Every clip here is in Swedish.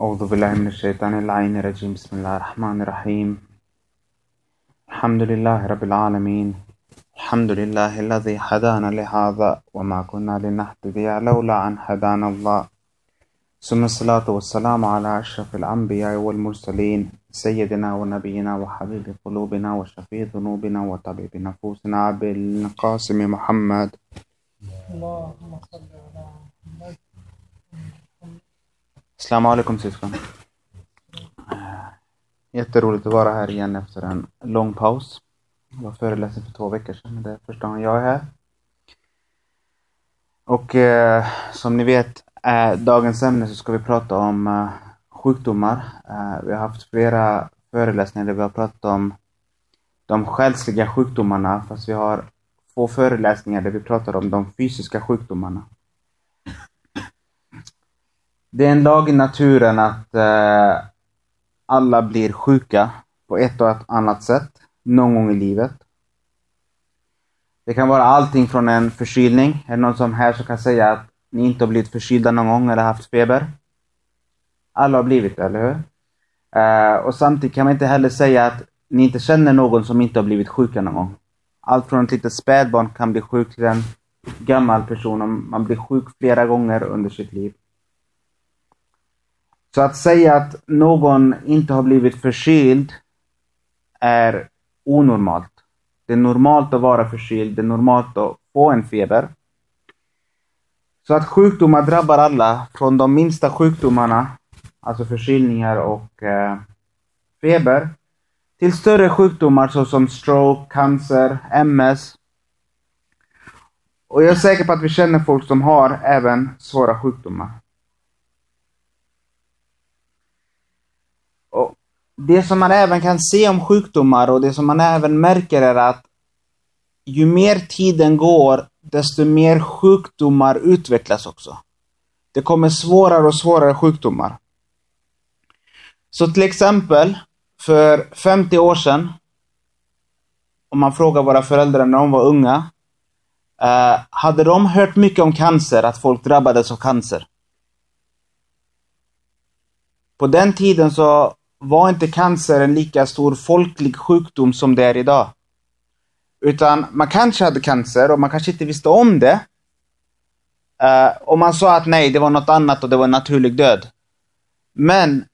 أعوذ بالله من الشيطان اللعين الرجيم. بسم الله الرحمن الرحيم. الحمد لله رب العالمين. الحمد لله الذي هدانا لهذا وما كنا لنهتدي لولا أن هدانا الله. ثم الصلاة والسلام على أشرف الأنبياء والمرسلين سيدنا ونبينا وحبيب قلوبنا وشفيع ذنوبنا وطبيب نفوسنا بالقاسم محمد. اللهم صل على Salam alaikum syskon. Eh, jätteroligt att vara här igen efter en lång paus. Jag var föreläsning för två veckor sedan, det är första gången jag är här. Och eh, som ni vet, eh, dagens ämne så ska vi prata om eh, sjukdomar. Eh, vi har haft flera föreläsningar där vi har pratat om de själsliga sjukdomarna, fast vi har få föreläsningar där vi pratar om de fysiska sjukdomarna. Det är en lag i naturen att eh, alla blir sjuka på ett och ett annat sätt någon gång i livet. Det kan vara allting från en förkylning. Är det någon som här som kan säga att ni inte har blivit förkylda någon gång eller haft feber? Alla har blivit det, eller hur? Eh, och samtidigt kan man inte heller säga att ni inte känner någon som inte har blivit sjuka någon gång. Allt från ett litet spädbarn kan bli sjuk till en gammal person. Om man blir sjuk flera gånger under sitt liv. Så att säga att någon inte har blivit förkyld är onormalt. Det är normalt att vara förkyld, det är normalt att få en feber. Så att sjukdomar drabbar alla, från de minsta sjukdomarna, alltså förkylningar och eh, feber, till större sjukdomar såsom stroke, cancer, MS. Och jag är säker på att vi känner folk som har även svåra sjukdomar. Och det som man även kan se om sjukdomar och det som man även märker är att ju mer tiden går, desto mer sjukdomar utvecklas också. Det kommer svårare och svårare sjukdomar. Så till exempel, för 50 år sedan, om man frågar våra föräldrar när de var unga, eh, hade de hört mycket om cancer, att folk drabbades av cancer? På den tiden så var inte cancer en lika stor folklig sjukdom som det är idag. Utan man kanske hade cancer och man kanske inte visste om det. Uh, och man sa att nej, det var något annat och det var en naturlig död. Men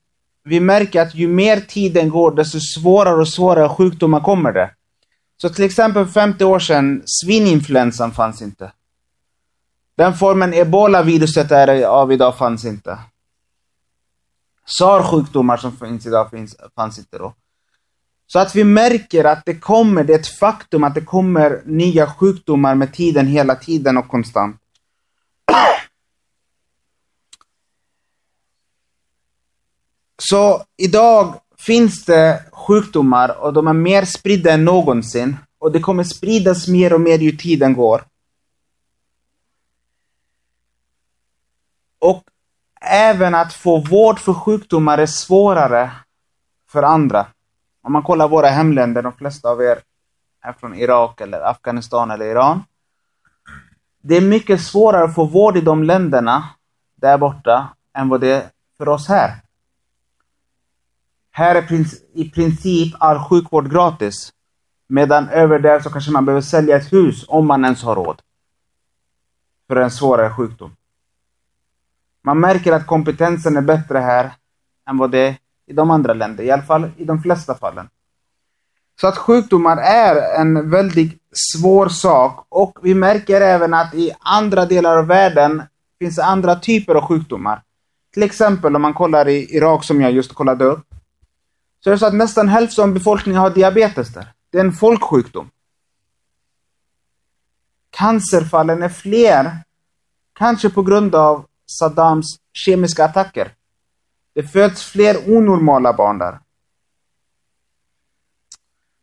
vi märker att ju mer tiden går, desto svårare och svårare sjukdomar kommer det. Så till exempel för 50 år sedan, svininfluensan fanns inte. Den formen ebola-viruset är av idag fanns inte. SAR-sjukdomar som finns idag finns, fanns inte då. Så att vi märker att det kommer, det är ett faktum att det kommer nya sjukdomar med tiden hela tiden och konstant. Så idag finns det sjukdomar och de är mer spridda än någonsin. Och det kommer spridas mer och mer ju tiden går. Och även att få vård för sjukdomar är svårare för andra. Om man kollar våra hemländer, de flesta av er är från Irak eller Afghanistan eller Iran. Det är mycket svårare att få vård i de länderna där borta än vad det är för oss här. Här är i princip all sjukvård gratis. Medan över där så kanske man behöver sälja ett hus om man ens har råd. För en svårare sjukdom. Man märker att kompetensen är bättre här än vad det är i de andra länderna, i alla fall i de flesta fallen. Så att sjukdomar är en väldigt svår sak och vi märker även att i andra delar av världen finns andra typer av sjukdomar. Till exempel om man kollar i Irak som jag just kollade upp. Så är det så att nästan hälften av befolkningen har diabetes där. Det är en folksjukdom. Cancerfallen är fler. Kanske på grund av Saddams kemiska attacker. Det föds fler onormala barn där.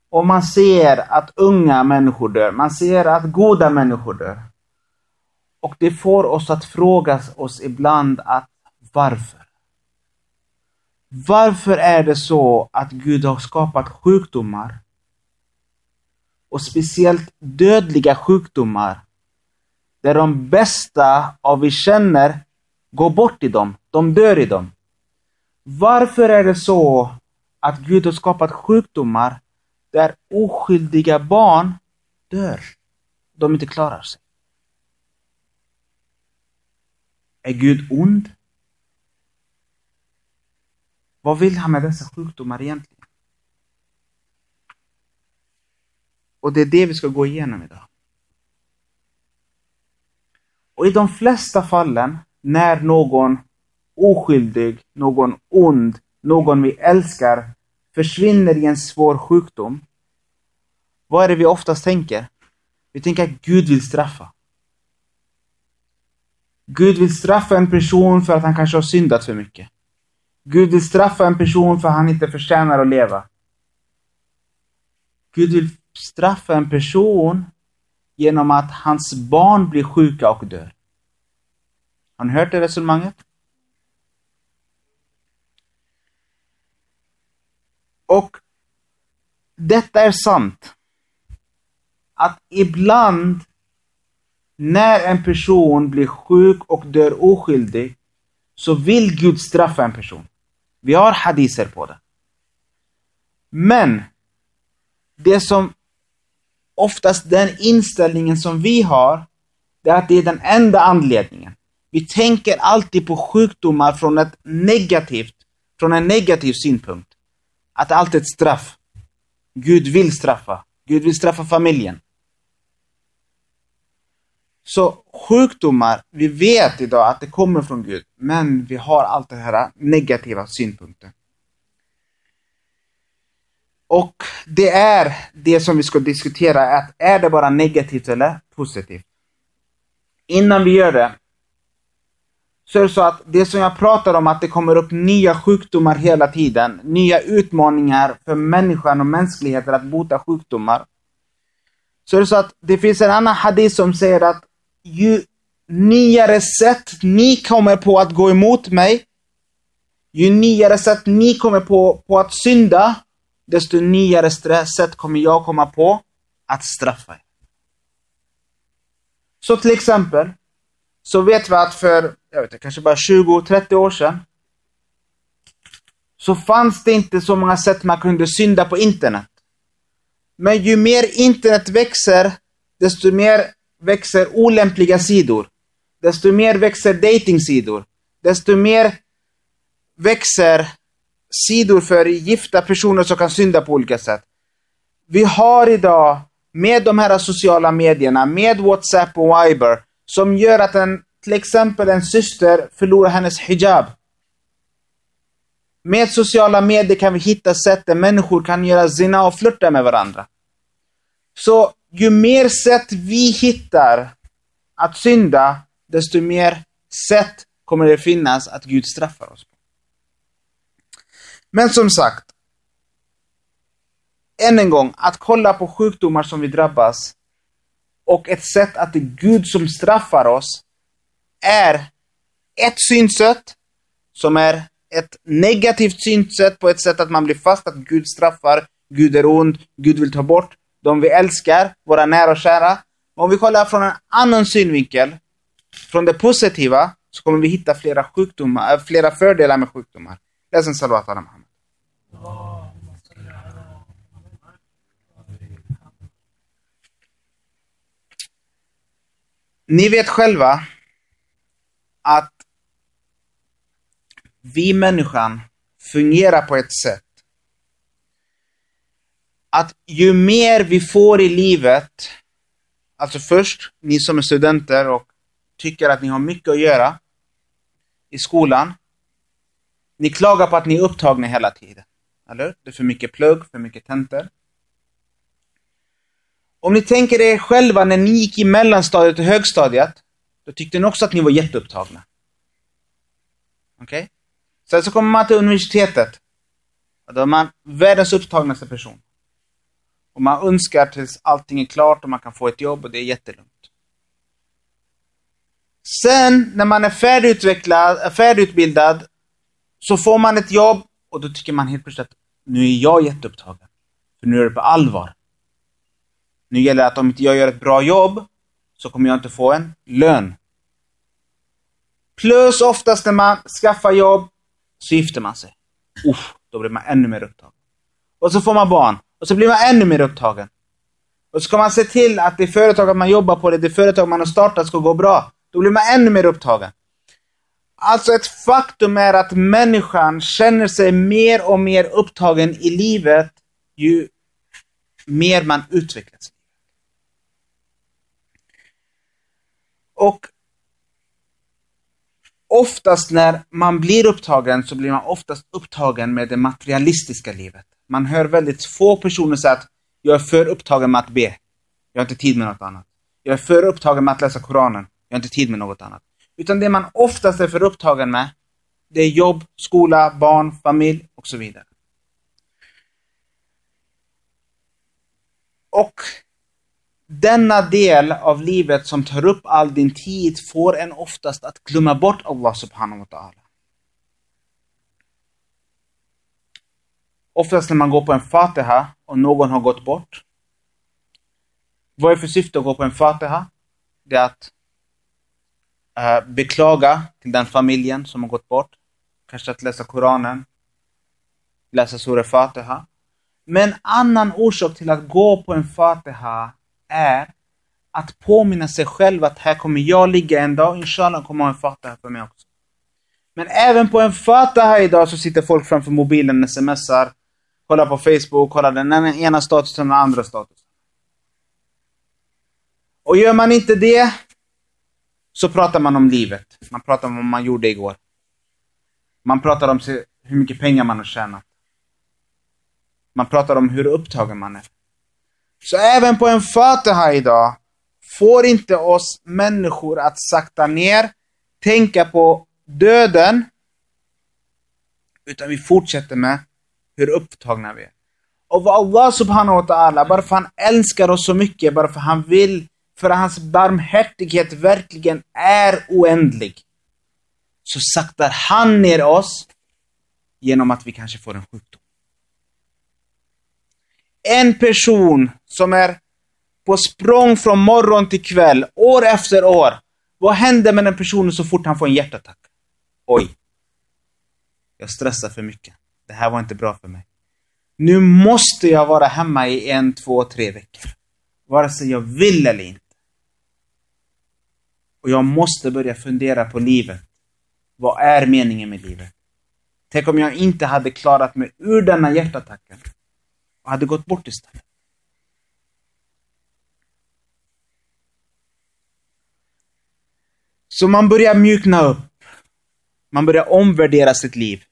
Och man ser att unga människor dör. Man ser att goda människor dör. Och det får oss att fråga oss ibland att varför? Varför är det så att Gud har skapat sjukdomar och speciellt dödliga sjukdomar där de bästa av vi känner Gå bort i dem, de dör i dem. Varför är det så att Gud har skapat sjukdomar där oskyldiga barn dör? De inte klarar sig. Är Gud ond? Vad vill han med dessa sjukdomar egentligen? Och det är det vi ska gå igenom idag. Och i de flesta fallen, när någon oskyldig, någon ond, någon vi älskar försvinner i en svår sjukdom, vad är det vi oftast tänker? Vi tänker att Gud vill straffa. Gud vill straffa en person för att han kanske har syndat för mycket. Gud vill straffa en person för att han inte förtjänar att leva. Gud vill straffa en person genom att hans barn blir sjuka och dör. Har ni hört det resonemanget? Och detta är sant. Att ibland när en person blir sjuk och dör oskyldig så vill Gud straffa en person. Vi har hadiser på det. Men det som oftast den inställningen som vi har, det är att det är den enda anledningen. Vi tänker alltid på sjukdomar från ett negativt, från en negativ synpunkt. Att allt är ett straff. Gud vill straffa. Gud vill straffa familjen. Så sjukdomar, vi vet idag att det kommer från Gud, men vi har allt det här negativa synpunkter. Och det är det som vi ska diskutera, att är det bara negativt eller positivt? Innan vi gör det, så är det så att det som jag pratar om, att det kommer upp nya sjukdomar hela tiden, nya utmaningar för människan och mänskligheten att bota sjukdomar. Så är det så att det finns en annan hadith som säger att ju nyare sätt ni kommer på att gå emot mig, ju nyare sätt ni kommer på, på att synda, desto nyare sätt kommer jag komma på att straffa er. Så till exempel, så vet vi att för, jag vet inte, kanske bara 20-30 år sedan, så fanns det inte så många sätt man kunde synda på internet. Men ju mer internet växer, desto mer växer olämpliga sidor. Desto mer växer datingsidor. Desto mer växer sidor för gifta personer som kan synda på olika sätt. Vi har idag, med de här sociala medierna, med WhatsApp och Viber, som gör att en, till exempel en syster förlorar hennes hijab. Med sociala medier kan vi hitta sätt där människor kan göra zina och flirta med varandra. Så ju mer sätt vi hittar att synda, desto mer sätt kommer det finnas att Gud straffar oss. Men som sagt, än en gång, att kolla på sjukdomar som vi drabbas och ett sätt att det är Gud som straffar oss är ett synsätt som är ett negativt synsätt på ett sätt att man blir fast att Gud straffar, Gud är ond, Gud vill ta bort de vi älskar, våra nära och kära. Om vi kollar från en annan synvinkel, från det positiva, så kommer vi hitta flera sjukdomar, flera fördelar med sjukdomar. Läs en salvat ala Muhammad. Ni vet själva att vi människan fungerar på ett sätt att ju mer vi får i livet, alltså först, ni som är studenter och tycker att ni har mycket att göra i skolan. Ni klagar på att ni är upptagna hela tiden. Eller Det är för mycket plugg, för mycket tentor. Om ni tänker er själva när ni gick i mellanstadiet och högstadiet, då tyckte ni också att ni var jätteupptagna. Okej? Okay? Sen så kommer man till universitetet. Och då är man världens upptagnaste person. Och man önskar tills allting är klart och man kan få ett jobb och det är jättelugnt. Sen när man är färdigutvecklad, färdigutbildad så får man ett jobb och då tycker man helt plötsligt att nu är jag jätteupptagen. För nu är det på allvar. Nu gäller det att om inte jag gör ett bra jobb så kommer jag inte få en lön. Plus oftast när man skaffar jobb så gifter man sig. Uff, då blir man ännu mer upptagen. Och så får man barn. Och så blir man ännu mer upptagen. Och så ska man se till att det företag man jobbar på, det, det företag man har startat ska gå bra. Då blir man ännu mer upptagen. Alltså ett faktum är att människan känner sig mer och mer upptagen i livet ju mer man utvecklas. Och oftast när man blir upptagen så blir man oftast upptagen med det materialistiska livet. Man hör väldigt få personer säga att jag är för upptagen med att be. Jag har inte tid med något annat. Jag är för upptagen med att läsa Koranen. Jag har inte tid med något annat. Utan det man oftast är för upptagen med, det är jobb, skola, barn, familj och så vidare. Och denna del av livet som tar upp all din tid får en oftast att glömma bort Allah subhanahu wa ta'ala. Oftast när man går på en fatiha och någon har gått bort. Vad är för syfte att gå på en fatiha? Det är att uh, beklaga till den familjen som har gått bort. Kanske att läsa Koranen. Läsa Surah Fatiha. Men annan orsak till att gå på en Fatiha är att påminna sig själv att här kommer jag ligga en dag, inshallah kommer ha en Fatiha för mig också. Men även på en Fatiha idag så sitter folk framför mobilen, smsar, kollar på Facebook, kollar den ena statusen och den andra statusen. Och gör man inte det, så pratar man om livet. Man pratar om vad man gjorde igår. Man pratar om hur mycket pengar man har tjänat. Man pratar om hur upptagen man är. Så även på en Fatiha idag får inte oss människor att sakta ner, tänka på döden, utan vi fortsätter med hur upptagna vi är. Och vad Allah subhanahu wa ta'ala, bara för han älskar oss så mycket, bara för han vill, för att hans barmhärtighet verkligen är oändlig, så saktar han ner oss genom att vi kanske får en sjukdom. En person som är på språng från morgon till kväll, år efter år. Vad händer med den personen så fort han får en hjärtattack? Oj. Jag stressar för mycket. Det här var inte bra för mig. Nu måste jag vara hemma i en, två, tre veckor. Vare sig jag vill eller inte. Och jag måste börja fundera på livet. Vad är meningen med livet? Tänk om jag inte hade klarat mig ur denna hjärtattacken och hade gått bort istället. Så man börjar mjukna upp. Man börjar omvärdera sitt liv.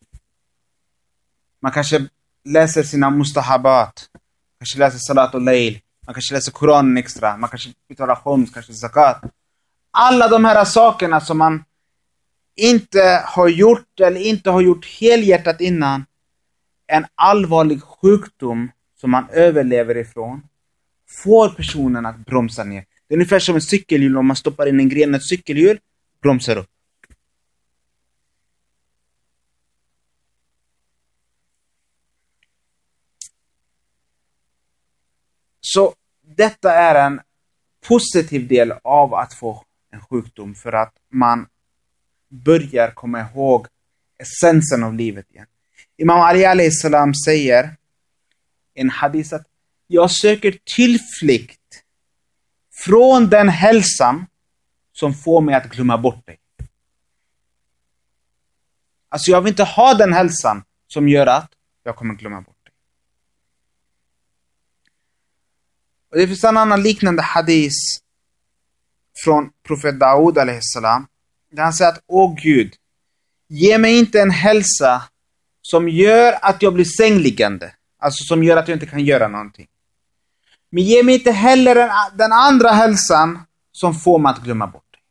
Man kanske läser sina mustahabat. Kanske läser salat och leil. Man kanske läser Koranen extra. Man kanske betalar khoms, kanske zakat. Alla de här sakerna som man inte har gjort eller inte har gjort helhjärtat innan. En allvarlig sjukdom som man överlever ifrån får personen att bromsa ner. Det är ungefär som ett cykelhjul, om man stoppar in en gren i ett cykelhjul, bromsar upp. Så detta är en positiv del av att få en sjukdom för att man börjar komma ihåg essensen av livet igen. Imam Ali salam säger en hadis att jag söker tillflykt från den hälsan som får mig att glömma bort dig. Alltså jag vill inte ha den hälsan som gör att jag kommer glömma bort dig. Och det finns en annan liknande hadis från profet Daoud salam där han säger att Åh Gud, ge mig inte en hälsa som gör att jag blir sängliggande. Alltså som gör att jag inte kan göra någonting. Men ge mig inte heller den, den andra hälsan som får mig att glömma bort dig.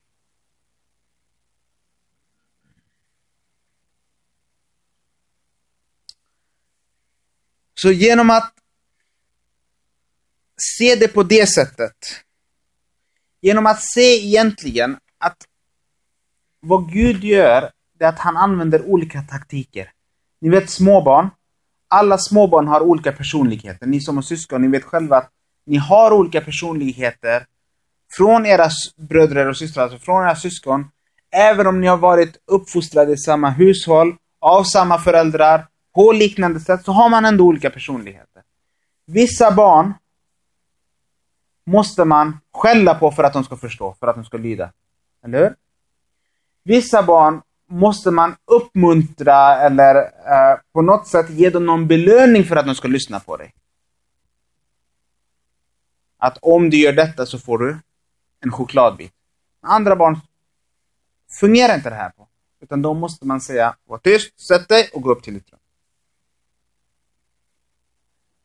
Så genom att se det på det sättet, genom att se egentligen att vad Gud gör, det är att han använder olika taktiker. Ni vet småbarn, alla småbarn har olika personligheter. Ni som har syskon, ni vet själva att ni har olika personligheter från era bröder och systrar, alltså från era syskon. Även om ni har varit uppfostrade i samma hushåll, av samma föräldrar, på liknande sätt så har man ändå olika personligheter. Vissa barn måste man skälla på för att de ska förstå, för att de ska lyda. Eller hur? Vissa barn måste man uppmuntra eller eh, på något sätt ge dem någon belöning för att de ska lyssna på dig. Att om du gör detta så får du en chokladbit. Andra barn fungerar inte det här på. Utan då måste man säga, var tyst, sätt dig och gå upp till ditt rum.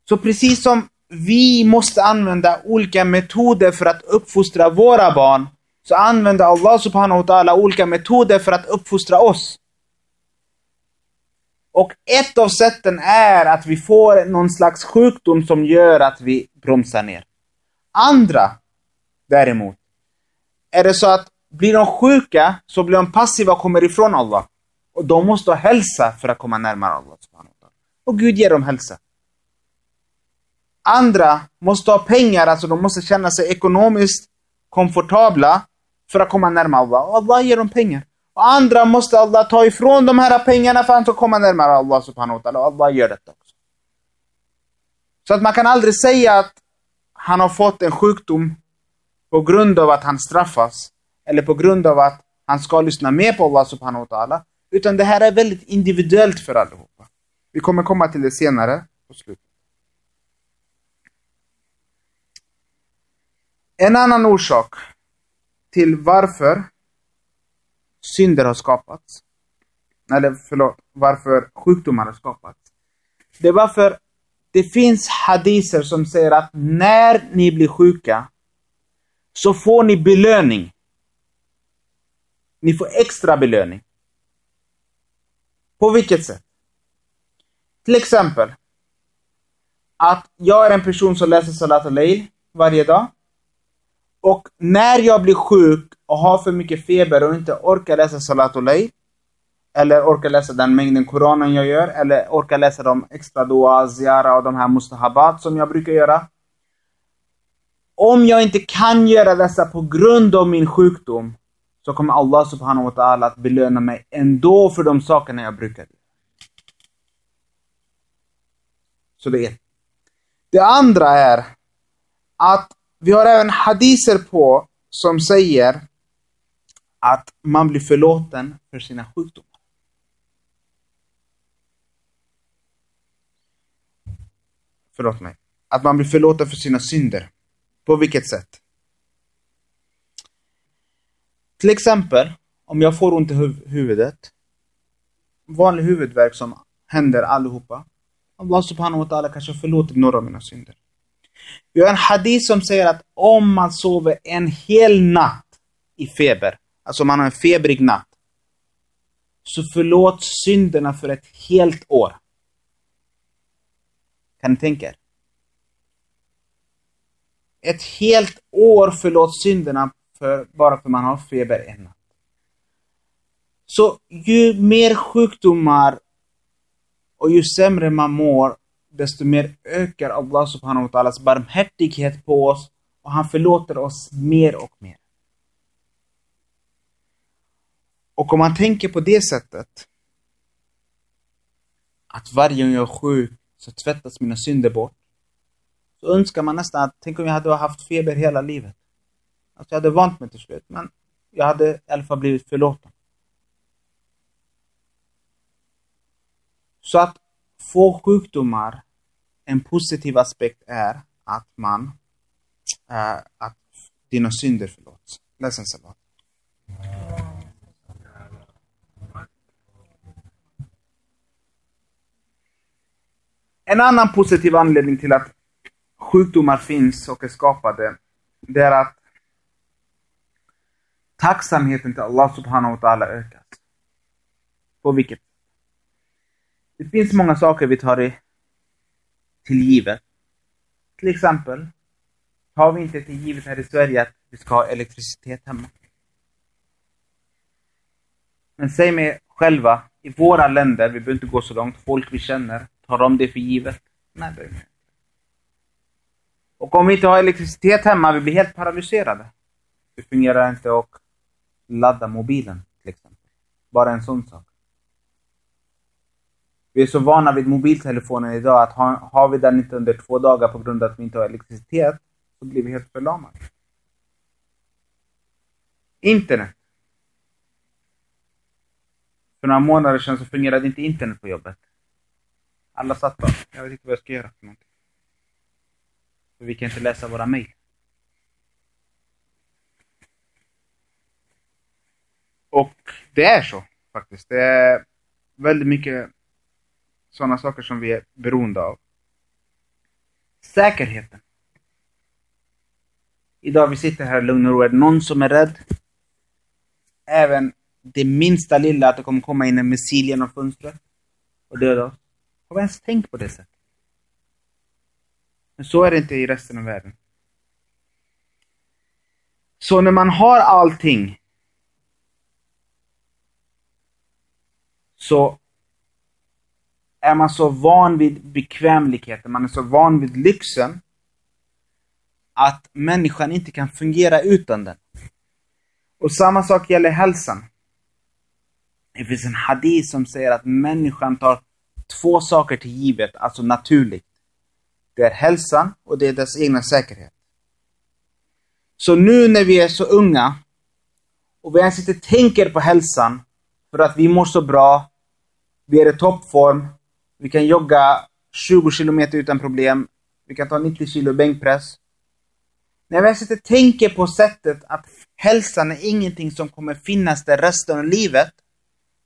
Så precis som vi måste använda olika metoder för att uppfostra våra barn, så använder Allah subhanahu wa ta'ala olika metoder för att uppfostra oss. Och ett av sätten är att vi får någon slags sjukdom som gör att vi bromsar ner. Andra, däremot, är det så att blir de sjuka så blir de passiva och kommer ifrån Allah. Och de måste ha hälsa för att komma närmare Allah. Och Gud ger dem hälsa. Andra måste ha pengar, alltså de måste känna sig ekonomiskt komfortabla för att komma närmare Allah. Och Allah ger dem pengar. Och andra måste Allah ta ifrån de här pengarna för att de ska komma närmare Allah subhanahu wa ta'ala. Och Allah gör detta också. Så att man kan aldrig säga att han har fått en sjukdom på grund av att han straffas. Eller på grund av att han ska lyssna mer på Allah subhanahu wa ta'ala. Utan det här är väldigt individuellt för allihopa. Vi kommer komma till det senare på slutet. En annan orsak till varför synder har skapats, eller förlåt, varför sjukdomar har skapats. Det är varför det finns hadiser som säger att när ni blir sjuka så får ni belöning. Ni får extra belöning. På vilket sätt? Till exempel att jag är en person som läser Salat al-Layl varje dag. Och när jag blir sjuk och har för mycket feber och inte orkar läsa Salatul Layl, eller orkar läsa den mängden Koranen jag gör, eller orkar läsa de extra dua, ziara och de här mustahabat som jag brukar göra. Om jag inte kan göra dessa på grund av min sjukdom, så kommer Allah subhanahu wa ta'ala att belöna mig ändå för de sakerna jag brukar göra. Så det är Det andra är att vi har även hadiser på som säger att man blir förlåten för sina sjukdomar. Förlåt mig. Att man blir förlåten för sina synder. På vilket sätt? Till exempel, om jag får ont i huv huvudet. Vanlig huvudvärk som händer allihopa. Allah subhanahu wa ta'ala kanske förlåter några av mina synder. Vi har en hadith som säger att om man sover en hel natt i feber, alltså man har en febrig natt, så förlåts synderna för ett helt år. Kan ni tänka er? Ett helt år förlåts synderna för, bara för man har feber en natt. Så ju mer sjukdomar och ju sämre man mår, desto mer ökar Allah subhanahu wa ta'alas barmhärtighet på oss och han förlåter oss mer och mer. Och om man tänker på det sättet, att varje gång jag är sjuk så tvättas mina synder bort, så önskar man nästan att, tänk om jag hade haft feber hela livet. Alltså jag hade vant mig till slut, men jag hade i alla fall blivit förlåten. Så att få sjukdomar, en positiv aspekt är att man, äh, att dina synder förlåts. Läs en salat. En annan positiv anledning till att sjukdomar finns och är skapade, det är att tacksamheten till Allah subhanahu wa ta'ala ökas. På vilket? Det finns många saker vi tar i till givet. Till exempel tar vi inte till givet här i Sverige att vi ska ha elektricitet hemma. Men säg mig själva, i våra länder, vi behöver inte gå så långt, folk vi känner, tar de det för givet? Nej, det inte. Och om vi inte har elektricitet hemma, vi blir helt paralyserade. Det fungerar inte att ladda mobilen, till exempel. Bara en sån sak. Vi är så vana vid mobiltelefonen idag att har, har vi den inte under två dagar på grund av att vi inte har elektricitet så blir vi helt förlamade. Internet. För några månader sedan så fungerade inte internet på jobbet. Alla satt bara, jag vet inte vad jag ska göra för någonting. För vi kan inte läsa våra mejl. Och det är så faktiskt. Det är väldigt mycket sådana saker som vi är beroende av. Säkerheten. Idag vi sitter här i lugn och ro. Är det någon som är rädd? Även det minsta lilla att det kommer komma in en missil genom fönstret och döda oss. Har vi ens tänkt på det sättet? Men så är det inte i resten av världen. Så när man har allting så är man så van vid bekvämligheten, man är så van vid lyxen att människan inte kan fungera utan den. Och samma sak gäller hälsan. Det finns en hadith som säger att människan tar två saker till givet, alltså naturligt. Det är hälsan och det är dess egna säkerhet. Så nu när vi är så unga och vi ens inte tänker på hälsan för att vi mår så bra, vi är i toppform, vi kan jogga 20 kilometer utan problem, vi kan ta 90 kilo bänkpress. När vi sitter inte tänker på sättet att hälsan är ingenting som kommer finnas där resten av livet,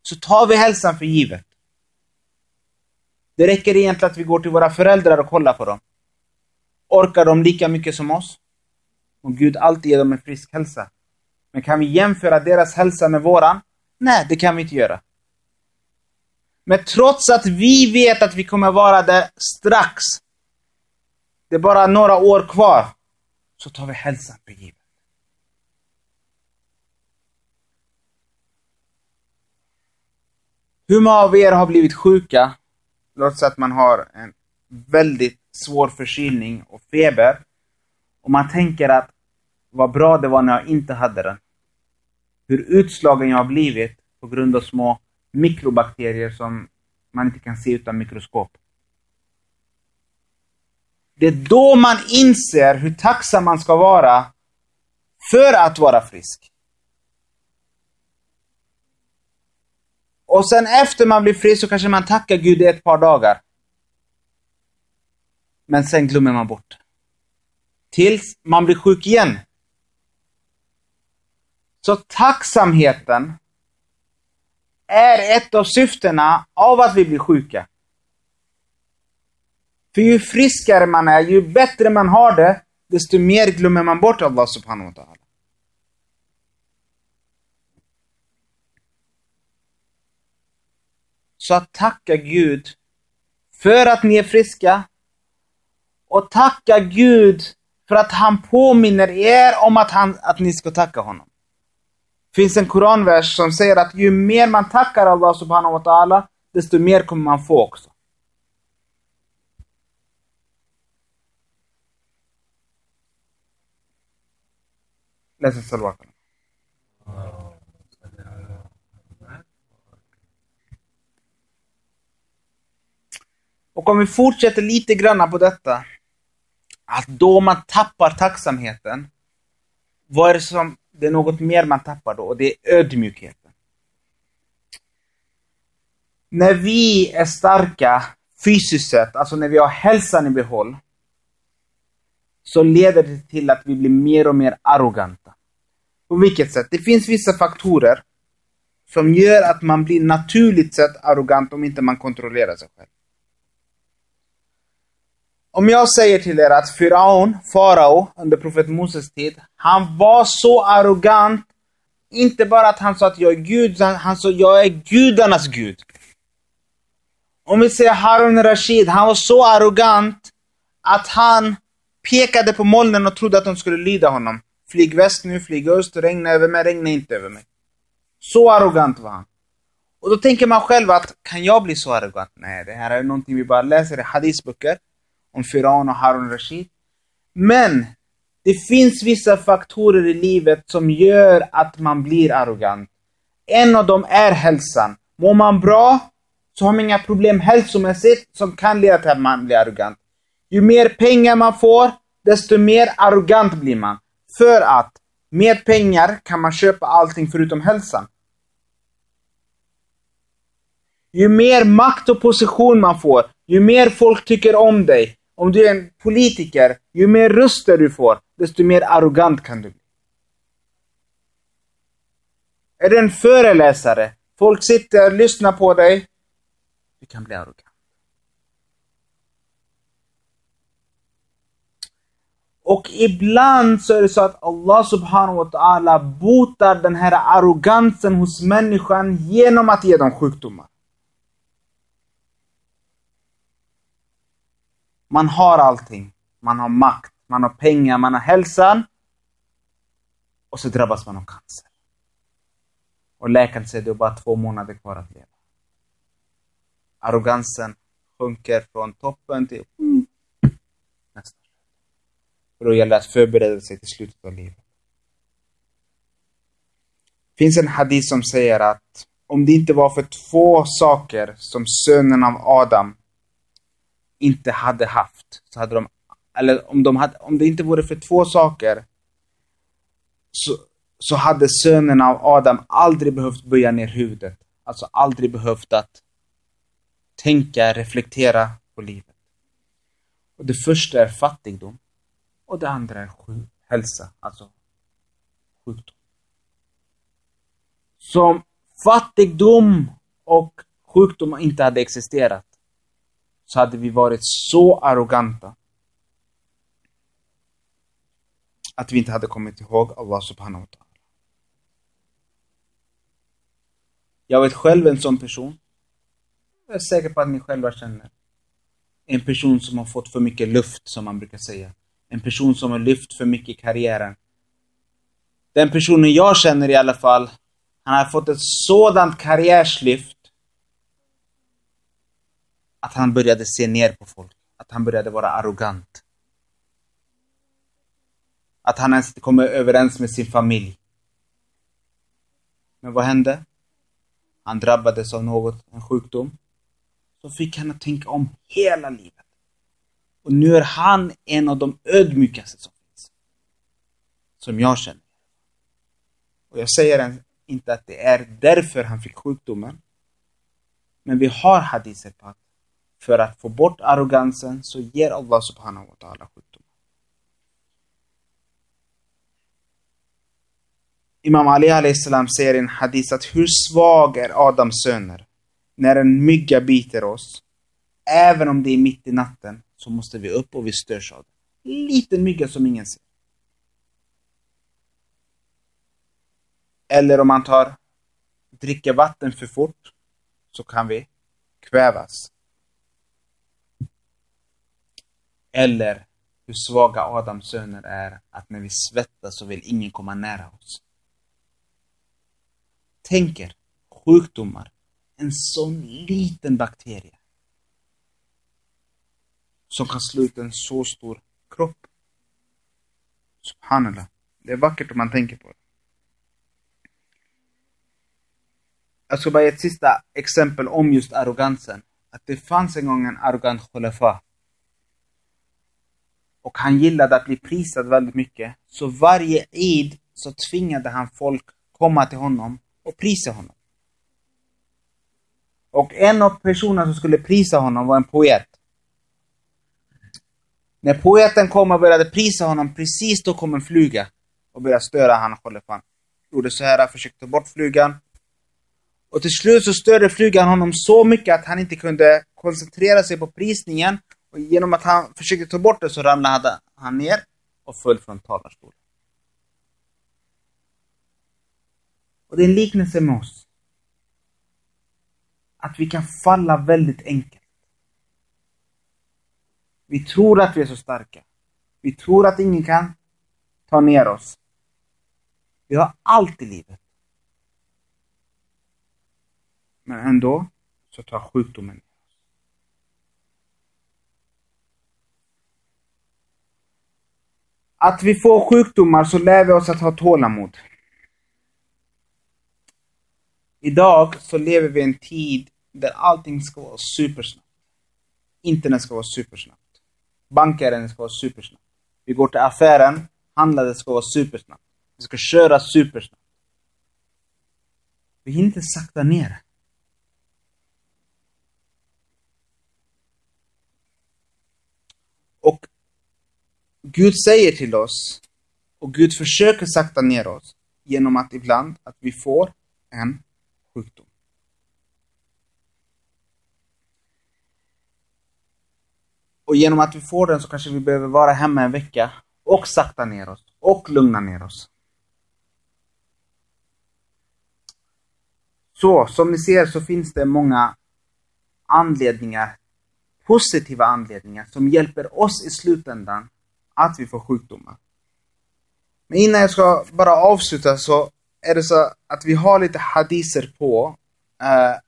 så tar vi hälsan för givet. Det räcker egentligen att vi går till våra föräldrar och kollar på dem. Orkar de lika mycket som oss? Och Gud alltid ger dem en frisk hälsa. Men kan vi jämföra deras hälsa med våran? Nej, det kan vi inte göra. Men trots att vi vet att vi kommer vara där strax, det är bara några år kvar, så tar vi hälsan för givet. Hur många av er har blivit sjuka? Låt säga att man har en väldigt svår förkylning och feber. Och man tänker att vad bra det var när jag inte hade den. Hur utslagen jag har blivit på grund av små mikrobakterier som man inte kan se utan mikroskop. Det är då man inser hur tacksam man ska vara för att vara frisk. Och sen efter man blir frisk så kanske man tackar Gud i ett par dagar. Men sen glömmer man bort Tills man blir sjuk igen. Så tacksamheten är ett av syftena av att vi blir sjuka. För ju friskare man är, ju bättre man har det, desto mer glömmer man bort Allah subhanahu wa ta'ala. Så att tacka Gud för att ni är friska och tacka Gud för att han påminner er om att, han, att ni ska tacka honom. Det finns en koranvers som säger att ju mer man tackar Allah subhanahu wa ta'ala, desto mer kommer man få också. Läs en salawat. Och om vi fortsätter lite granna på detta, att då man tappar tacksamheten, vad är det som, det är något mer man tappar då, och det är ödmjukheten. När vi är starka fysiskt sett, alltså när vi har hälsan i behåll, så leder det till att vi blir mer och mer arroganta. På vilket sätt? Det finns vissa faktorer som gör att man blir naturligt sett arrogant om inte man kontrollerar sig själv. Om jag säger till er att Firaun, farao, under profet Moses tid, han var så arrogant, inte bara att han sa att jag är Gud, han sa jag är gudarnas Gud. Om vi säger Harun Rashid, han var så arrogant att han pekade på molnen och trodde att de skulle lyda honom. Flyg väst nu, flyg öst, regna över mig, regna inte över mig. Så arrogant var han. Och då tänker man själv att, kan jag bli så arrogant? Nej, det här är någonting vi bara läser i hadisböcker om Firaun och Harun Rashid. Men det finns vissa faktorer i livet som gör att man blir arrogant. En av dem är hälsan. Mår man bra så har man inga problem hälsomässigt som kan leda till att man blir arrogant. Ju mer pengar man får, desto mer arrogant blir man. För att med pengar kan man köpa allting förutom hälsan. Ju mer makt och position man får, ju mer folk tycker om dig. Om du är en politiker, ju mer röster du får, desto mer arrogant kan du bli. Är du en föreläsare, folk sitter och lyssnar på dig, du kan bli arrogant. Och ibland så är det så att Allah subhanahu wa ta'ala botar den här arrogansen hos människan genom att ge dem sjukdomar. Man har allting. Man har makt, man har pengar, man har hälsan. Och så drabbas man av cancer. Och läkaren säger att du har bara två månader kvar att leva. Arrogansen sjunker från toppen till mm, nästa. För då gäller det att förbereda sig till slutet av livet. Det finns en hadith som säger att om det inte var för två saker som sönen av Adam inte hade haft, så hade de, eller om, de hade, om det inte vore för två saker, så, så hade sönerna av Adam aldrig behövt böja ner huvudet. Alltså aldrig behövt att tänka, reflektera på livet. Och det första är fattigdom. Och det andra är sjuk, hälsa, alltså sjukdom. Som fattigdom och sjukdom inte hade existerat så hade vi varit så arroganta att vi inte hade kommit ihåg Allah subhanahu wa ta'ala. Jag vet själv en sån person. Jag är säker på att ni själva känner. En person som har fått för mycket luft, som man brukar säga. En person som har lyft för mycket i karriären. Den personen jag känner i alla fall, han har fått ett sådant karriärslyft att han började se ner på folk. Att han började vara arrogant. Att han ens inte kom överens med sin familj. Men vad hände? Han drabbades av något, en sjukdom. Så fick han att tänka om hela livet. Och nu är han en av de ödmjukaste som finns. Som jag känner. Och jag säger inte att det är därför han fick sjukdomen. Men vi har hadiser på att för att få bort arrogansen så ger Allah subhanahu wa ta'ala sjukdomar. Imam Ali salam säger i en hadith att hur svag är Adams söner när en mygga biter oss. Även om det är mitt i natten så måste vi upp och vi störs av det. Liten mygga som ingen ser. Eller om man tar, dricker vatten för fort så kan vi kvävas. Eller hur svaga Adams söner är att när vi svettas så vill ingen komma nära oss. Tänker sjukdomar, en sån liten bakterie som kan slå ut en så stor kropp. Subhanallah. Det är vackert om man tänker på det. Jag ska bara ge ett sista exempel om just arrogansen. Att det fanns en gång en arrogant khulafa och han gillade att bli prisad väldigt mycket. Så varje id så tvingade han folk komma till honom och prisa honom. Och en av personerna som skulle prisa honom var en poet. När poeten kom och började prisa honom, precis då kom en fluga och började störa han Kholefan. Gjorde så här, försökte ta bort flugan. Och till slut så störde flugan honom så mycket att han inte kunde koncentrera sig på prisningen och genom att han försökte ta bort det så ramlade han ner och föll från talarstolen. Och det är en liknelse med oss. Att vi kan falla väldigt enkelt. Vi tror att vi är så starka. Vi tror att ingen kan ta ner oss. Vi har allt i livet. Men ändå så tar sjukdomen att vi får sjukdomar så lär vi oss att ha tålamod. Idag så lever vi i en tid där allting ska vara supersnabbt. Internet ska vara supersnabbt. Bankärenden ska vara supersnabbt. Vi går till affären, handlandet ska vara supersnabbt. Vi ska köra supersnabbt. Vi hinner inte sakta ner. Och Gud säger till oss, och Gud försöker sakta ner oss genom att ibland att vi får en sjukdom. Och genom att vi får den så kanske vi behöver vara hemma en vecka och sakta ner oss och lugna ner oss. Så, som ni ser så finns det många anledningar, positiva anledningar, som hjälper oss i slutändan att vi får sjukdomar. Men innan jag ska bara avsluta så är det så att vi har lite hadiser på eh,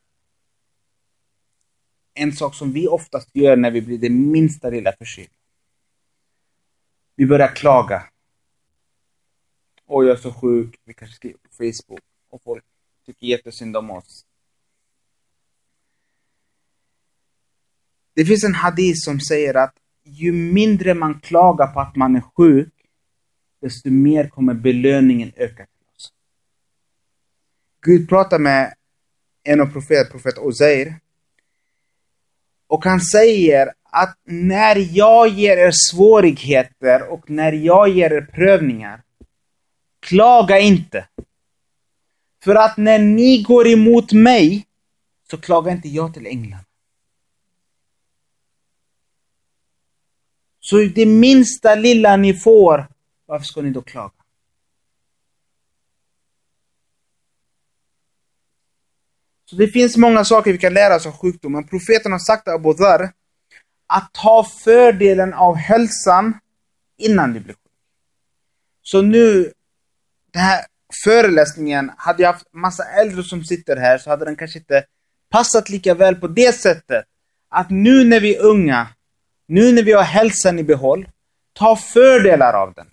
en sak som vi oftast gör när vi blir det minsta lilla förkylda. Vi börjar klaga. Åh, jag är så sjuk. Vi kanske skriver på Facebook och folk tycker jättesynd om oss. Det finns en hadis som säger att ju mindre man klagar på att man är sjuk, desto mer kommer belöningen öka till oss. Gud pratar med en av profeterna, profet Ozeir, och han säger att när jag ger er svårigheter och när jag ger er prövningar, klaga inte. För att när ni går emot mig, så klagar inte jag till England. Så det minsta lilla ni får, varför ska ni då klaga? Så det finns många saker vi kan lära oss av sjukdomen. Profeten har sagt till Abu Dhar att ta fördelen av hälsan innan du blir sjuk. Så nu, den här föreläsningen, hade jag haft massa äldre som sitter här så hade den kanske inte passat lika väl på det sättet. Att nu när vi är unga, nu när vi har hälsan i behåll, ta fördelar av den.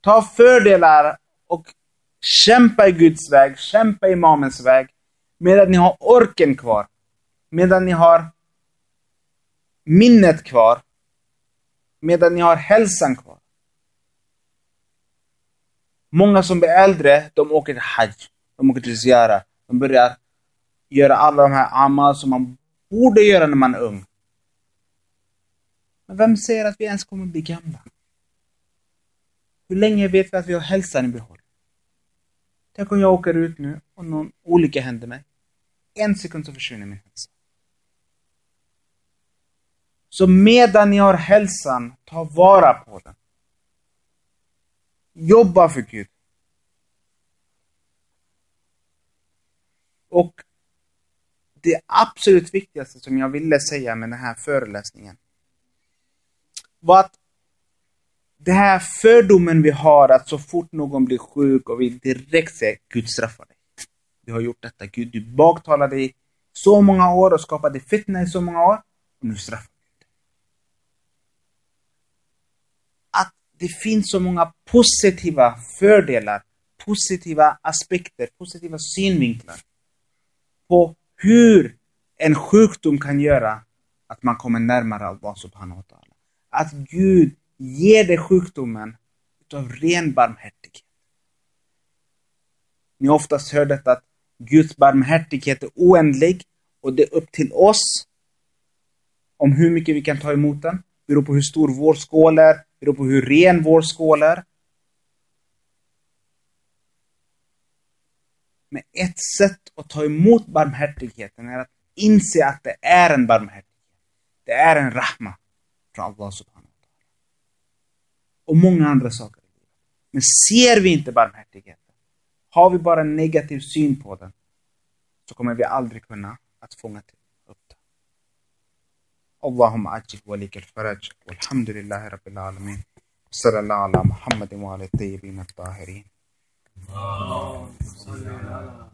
Ta fördelar och Kämpa i Guds väg, kämpa i Mamens väg. Medan ni har orken kvar. Medan ni har minnet kvar. Medan ni har hälsan kvar. Många som blir äldre, de åker till Hajj. De åker till Ziyara. De börjar göra alla de här amal som man borde göra när man är ung. Men vem säger att vi ens kommer bli gamla? Hur länge vet vi att vi har hälsan i behåll? Tänk om jag åker ut nu och någon olycka händer mig. En sekund så försvinner min hälsa. Så medan ni har hälsan, ta vara på den. Jobba för Gud. Och det absolut viktigaste som jag ville säga med den här föreläsningen var att det här fördomen vi har att så fort någon blir sjuk och vi direkt säger Gud straffar dig. Du har gjort detta. Gud, du baktalade i så många år och skapade fitna i så många år. Och nu straffar Gud. Att det finns så många positiva fördelar, positiva aspekter, positiva synvinklar på hur en sjukdom kan göra att man kommer närmare Allah subhanahu wa ta'ala. Att Gud ger dig sjukdomen utav ren barmhärtighet. Ni har oftast hört detta att Guds barmhärtighet är oändlig och det är upp till oss om hur mycket vi kan ta emot den. Det beror på hur stor vår skål är, beror på hur ren vår skål är. Men ett sätt att ta emot barmhärtigheten är att inse att det är en barmhärtighet. Det är en rahma från Allah subhanahu och många andra saker. Men ser vi inte barmhärtigheten, har vi bara en negativ syn på den, så kommer vi aldrig kunna att fånga upp det. اللهم عجل وليك الفرج والحمد لله رب العالمين صلى الله على محمد وعلى الطيبين الطاهرين اللهم صل على